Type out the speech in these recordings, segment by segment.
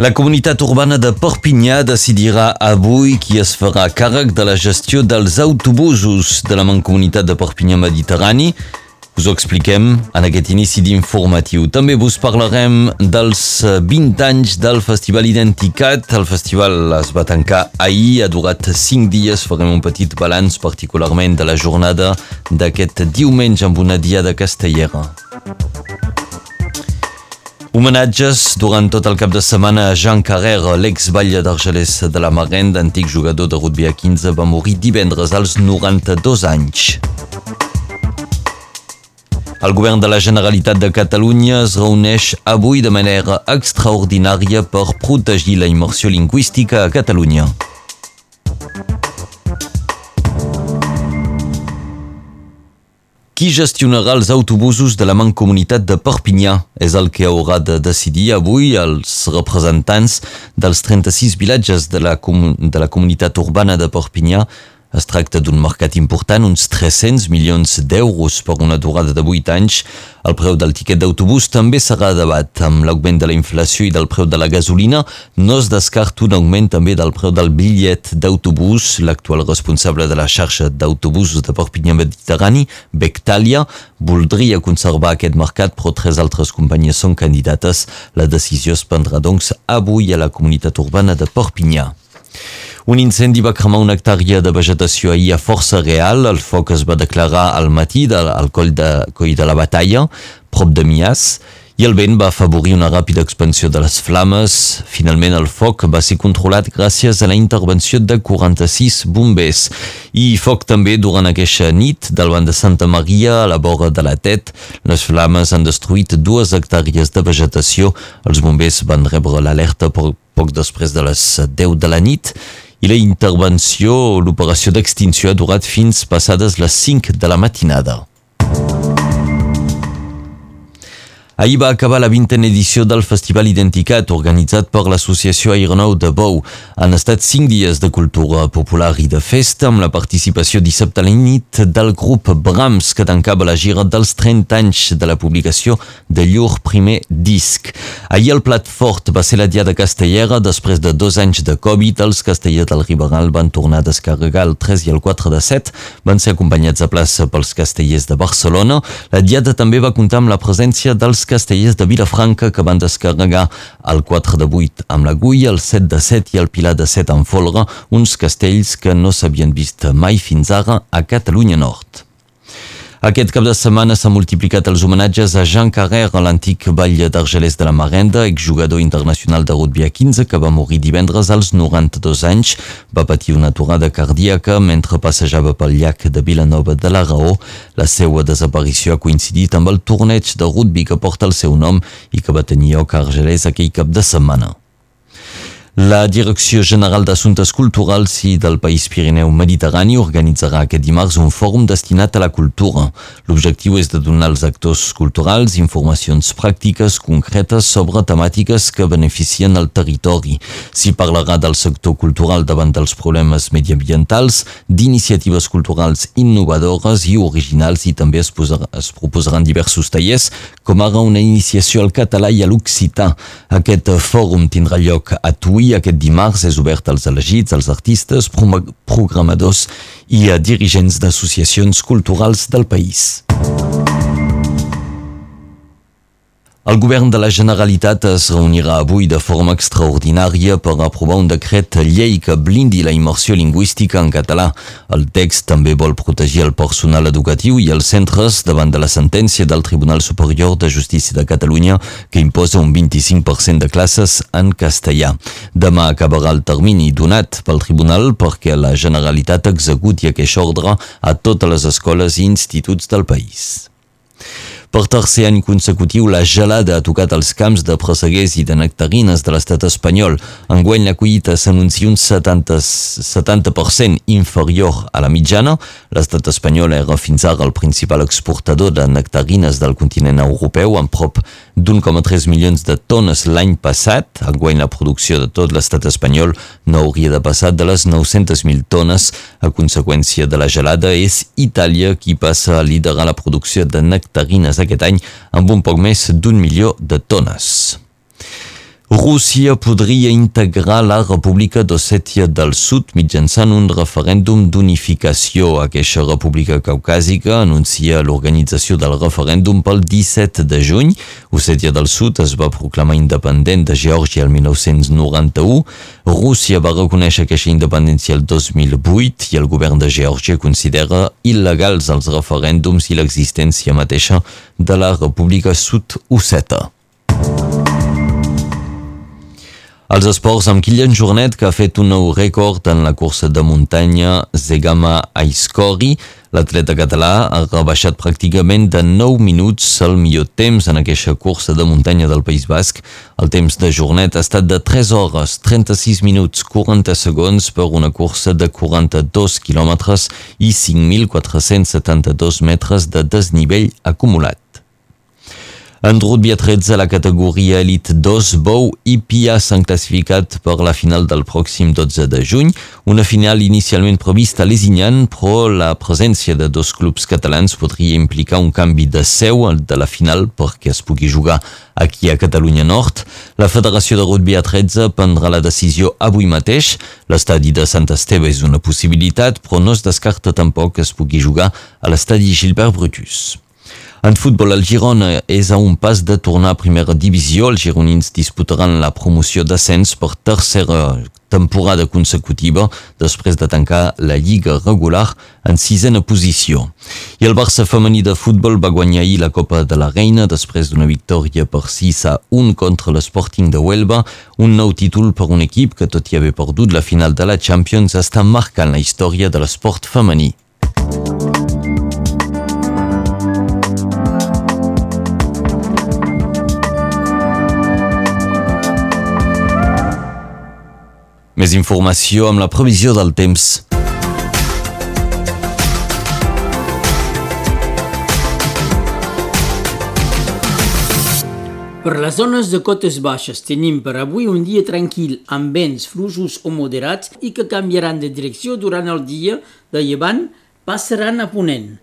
La comunitat urbana de Perpinyà decidirà avui qui es farà càrrec de la gestió dels autobusos de la Mancomunitat de Perpinyà Mediterrani. Us ho expliquem en aquest inici d'informatiu. També vos parlarem dels 20 anys del Festival Identicat. El festival es va tancar ahir, ha durat 5 dies. Farem un petit balanç particularment de la jornada d'aquest diumenge amb una diada castellera. Homenatges durant tot el cap de setmana a Jean Carrer, l'ex-batlle d'Argelès de la Marenda, antic jugador de rugby a 15, va morir divendres als 92 anys. El govern de la Generalitat de Catalunya es reuneix avui de manera extraordinària per protegir la immersió lingüística a Catalunya. Qui gestionarà els autobusos de la Mancomunitat de Perpinyà? És el que haurà de decidir avui els representants dels 36 vilatges de la, de la comunitat urbana de Perpinyà es tracta d'un mercat important, uns 300 milions d'euros per una durada de 8 anys. El preu del tiquet d'autobús també serà debat. Amb l'augment de la inflació i del preu de la gasolina, no es descarta un augment també del preu del bitllet d'autobús. L'actual responsable de la xarxa d'autobusos de Perpinyà Mediterrani, Bectalia, voldria conservar aquest mercat, però tres altres companyies són candidates. La decisió es prendrà, doncs, avui a la comunitat urbana de Perpinyà. Un incendi va cremar una hectàrea de vegetació ahir a Força Real. El foc es va declarar al matí al coll de, coll de la Batalla, prop de Mias, i el vent va afavorir una ràpida expansió de les flames. Finalment, el foc va ser controlat gràcies a la intervenció de 46 bombers. I foc també durant aquesta nit del banc de Santa Maria a la vora de la Tet. Les flames han destruït dues hectàrees de vegetació. Els bombers van rebre l'alerta poc després de les 10 de la nit i la intervenció, l'operació d'extinció ha durat fins passades les 5 de la matinada. Ahir va acabar la vintena edició del Festival Identicat, organitzat per l'Associació Aeronau de Bou. Han estat cinc dies de cultura popular i de festa, amb la participació dissabte a la nit del grup Brahms, que tancava la gira dels 30 anys de la publicació de llur primer disc. Ahir el plat fort va ser la Diada Castellera. Després de dos anys de Covid, els castellers del Riberal van tornar a descarregar el 3 i el 4 de 7. Van ser acompanyats a plaça pels castellers de Barcelona. La Diada també va comptar amb la presència dels castellers de Vilafranca que van descarregar el 4 de 8 amb l'Agulla, el 7 de 7 i el Pilar de 7 amb Folra, uns castells que no s'havien vist mai fins ara a Catalunya Nord. Aquest cap de setmana s'ha multiplicat els homenatges a Jean Carrer, l'antic ball d'Argelès de la Marenda, exjugador internacional de rugby a 15, que va morir divendres als 92 anys. Va patir una aturada cardíaca mentre passejava pel llac de Vilanova de la Raó. La seva desaparició ha coincidit amb el torneig de rugby que porta el seu nom i que va tenir lloc a Argelès aquell cap de setmana. La Direcció General d'Assumptes Culturals i del País Pirineu Mediterrani organitzarà aquest dimarts un fòrum destinat a la cultura. L'objectiu és de donar als actors culturals informacions pràctiques concretes sobre temàtiques que beneficien el territori. S'hi parlarà del sector cultural davant dels problemes mediambientals, d'iniciatives culturals innovadores i originals i també es, posarà, es proposaran diversos tallers, com ara una iniciació al català i a l'occità. Aquest fòrum tindrà lloc a Tui aquest dimarts és obert als elegits, als artistes, programadors i a dirigents d'associacions culturals del país. El govern de la Generalitat es reunirà avui de forma extraordinària per aprovar un decret llei que blindi la immersió lingüística en català. El text també vol protegir el personal educatiu i els centres davant de la sentència del Tribunal Superior de Justícia de Catalunya que imposa un 25% de classes en castellà. Demà acabarà el termini donat pel Tribunal perquè la Generalitat executi aquest ordre a totes les escoles i instituts del país. Per tercer any consecutiu, la gelada ha tocat els camps de presseguers i de nectarines de l'estat espanyol. Enguany la collita s'anuncia un 70%, 70 inferior a la mitjana. L'estat espanyol era fins ara el principal exportador de nectarines del continent europeu, amb prop d'1,3 milions de tones l'any passat. Enguany la producció de tot l'estat espanyol no hauria de passar de les 900.000 tones. A conseqüència de la gelada, és Itàlia qui passa a liderar la producció de nectarines aquest any amb un poc més d'un milió de tones. Rússia podria integrar la República d'Ossètia del Sud mitjançant un referèndum d'unificació. Aquesta república caucàsica anuncia l'organització del referèndum pel 17 de juny. Ossètia del Sud es va proclamar independent de Geòrgia el 1991. Rússia va reconèixer aquesta independència el 2008 i el govern de Geòrgia considera il·legals els referèndums i l'existència mateixa de la República Sud-Osseta. Els esports amb Kilian Jornet, que ha fet un nou rècord en la cursa de muntanya Zegama Aiskori. L'atleta català ha rebaixat pràcticament de 9 minuts el millor temps en aquesta cursa de muntanya del País Basc. El temps de Jornet ha estat de 3 hores, 36 minuts, 40 segons per una cursa de 42 quilòmetres i 5.472 metres de desnivell acumulat. En rugby a 13 a la categoria Elite 2, Bou i Pia s'han classificat per la final del pròxim 12 de juny, una final inicialment prevista a Lesignan, però la presència de dos clubs catalans podria implicar un canvi de seu de la final perquè es pugui jugar aquí a Catalunya Nord. La Federació de Rugby a 13 prendrà la decisió avui mateix. L'estadi de Sant Esteve és una possibilitat, però no es descarta tampoc que es pugui jugar a l'estadi Gilbert Brutus. En futbol, el Girona és a un pas de tornar a primera divisió. Els gironins disputaran la promoció d'ascens per tercera temporada consecutiva després de tancar la lliga regular en sisena posició. I el Barça femení de futbol va guanyar ahir la Copa de la Reina després d'una victòria per 6 a 1 contra l'Sporting de Huelva, un nou títol per un equip que, tot i haver perdut la final de la Champions, està marcant la història de l'esport femení. Més informació amb la previsió del temps. Per les zones de cotes baixes tenim per avui un dia tranquil amb vents fluixos o moderats i que canviaran de direcció durant el dia de llevant passaran a ponent.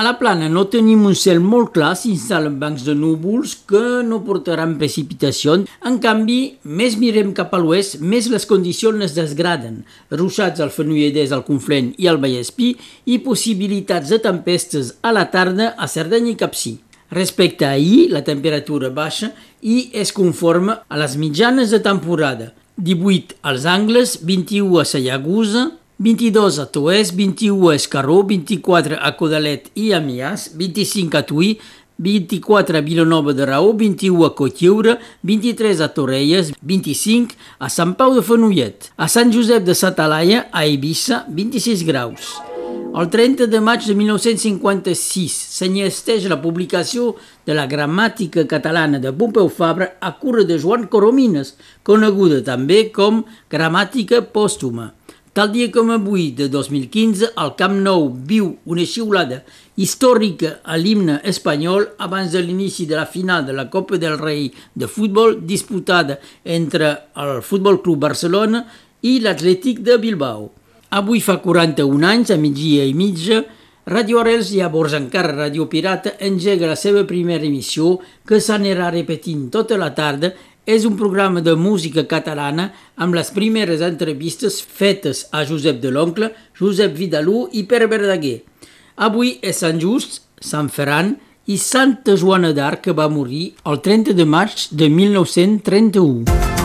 A la plana no tenim un cel molt clar, s'instal·len bancs de núvols que no portaran precipitacions. En canvi, més mirem cap a l'oest, més les condicions es desgraden. Ruixats al Fenolledès, al Conflent i al Vallespí i possibilitats de tempestes a la tarda a Cerdanya i Capcí. Respecte a ahir, la temperatura baixa i és conforme a les mitjanes de temporada. 18 als Angles, 21 a Sallagusa, 22 a Toès, 21 a Escarró, 24 a Codalet i a Mias, 25 a Tuí, 24 a Vilanova de Raó, 21 a Cotlleure, 23 a Torrelles, 25 a Sant Pau de Fenollet, a Sant Josep de Satalaia, a Eivissa, 26 graus. El 30 de maig de 1956 s'enllesteix la publicació de la gramàtica catalana de Pompeu Fabra a cura de Joan Coromines, coneguda també com gramàtica pòstuma. Tal dia com avui, de 2015, el Camp Nou viu una xiulada històrica a l'himne espanyol abans de l'inici de la final de la Copa del Rei de futbol disputada entre el Futbol Club Barcelona i l'Atlètic de Bilbao. Avui fa 41 anys, a migdia i mitja, Radio Arrels, llavors encara Radio Pirata, engega la seva primera emissió que s'anirà repetint tota la tarda és un programa de música catalana amb les primeres entrevistes fetes a Josep de l'Oncle, Josep Vidalú i Pere Verdaguer. Avui és Sant Just, Sant Ferran i Santa Joana d'Arc que va morir el 30 de maig de 1931.